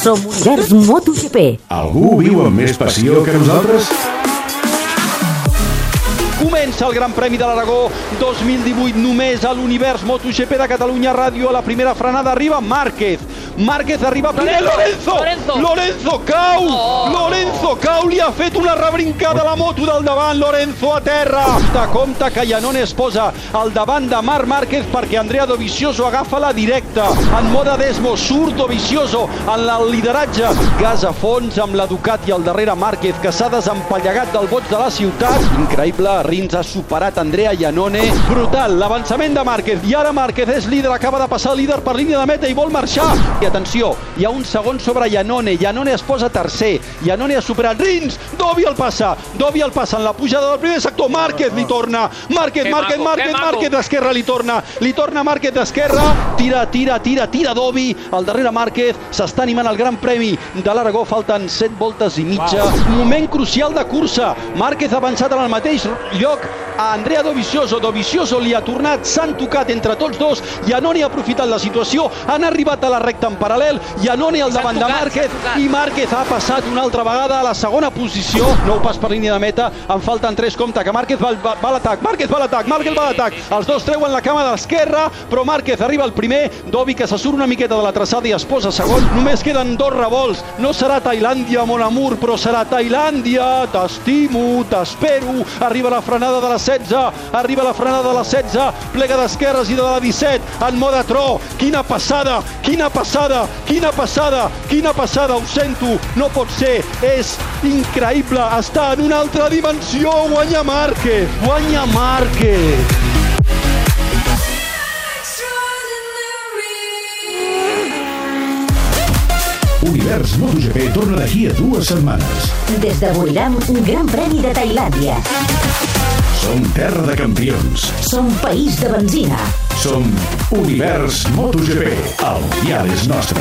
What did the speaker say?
Som Univers MotoGP. Algú viu amb més passió que nosaltres? Comença el Gran Premi de l'Aragó 2018 només a l'univers MotoGP de Catalunya Ràdio. A la primera frenada arriba Márquez. Márquez arriba primer. Lorenzo! Lorenzo! Lorenzo cau! Oh! Lorenzo cau! Li ha fet una rebrincada a la moto del davant. Lorenzo a terra. De compte que Janone es posa al davant de Marc Márquez perquè Andrea Dovizioso agafa la directa. En moda Desmo surt Dovizioso en el lideratge. Gas a fons amb la Ducati al darrere Márquez que s'ha desempallegat del boig de la ciutat. Increïble, Rins ha superat Andrea Janone. Brutal, l'avançament de Márquez. I ara Márquez és líder, acaba de passar líder per línia de meta i vol marxar. I atenció, hi ha un segon sobre Janone. Janone es posa tercer. Janone ha superat Rins. Dovi el passa. Dovi el passa en la pujada del primer sector. Márquez li torna. Márquez, Que Márquez, Márquez. Márquez d'esquerra li torna. Li torna Márquez d'esquerra. Tira, tira, tira, tira Dovi. Al darrere Márquez s'està animant el Gran Premi de l'Aragó. Falten 7 voltes i mitja. Moment crucial de cursa. Márquez ha avançat en el mateix lloc a Andrea Dovizioso. Dovizioso li ha tornat, s'han tocat entre tots dos. Janone ha aprofitat la situació, han arribat a la recta en paral·lel. Janone al davant de tocat, Márquez s'han tocat. i Márquez ha passat una altra vegada a la segona posició. Nou pas per línia de meta, en falten tres. Compte que Márquez va, va, va a l'atac, Márquez va a l'atac, Márquez va a l'atac. Els dos treuen la cama de l'esquerra, però Márquez arriba el primer. Dovi que se surt una miqueta de la traçada i es posa segon. Només queden dos revolts. No serà Tailàndia, mon amor, però serà Tailàndia. T'estimo, t'espero. Arriba la frenada de la 16, arriba la frenada de la 16, plega d'esquerres i de la 17, en moda tro. Quina passada, quina passada, quina passada, quina passada, ho sento, no pot ser, és increïble, està en una altra dimensió, guanya Márquez, guanya Márquez. Univers MotoGP torna d'aquí a dues setmanes. Des de Buriram, un gran premi de Tailàndia. Som terra de campions. Som país de benzina. Som Univers MotoGP. El dial és nostre.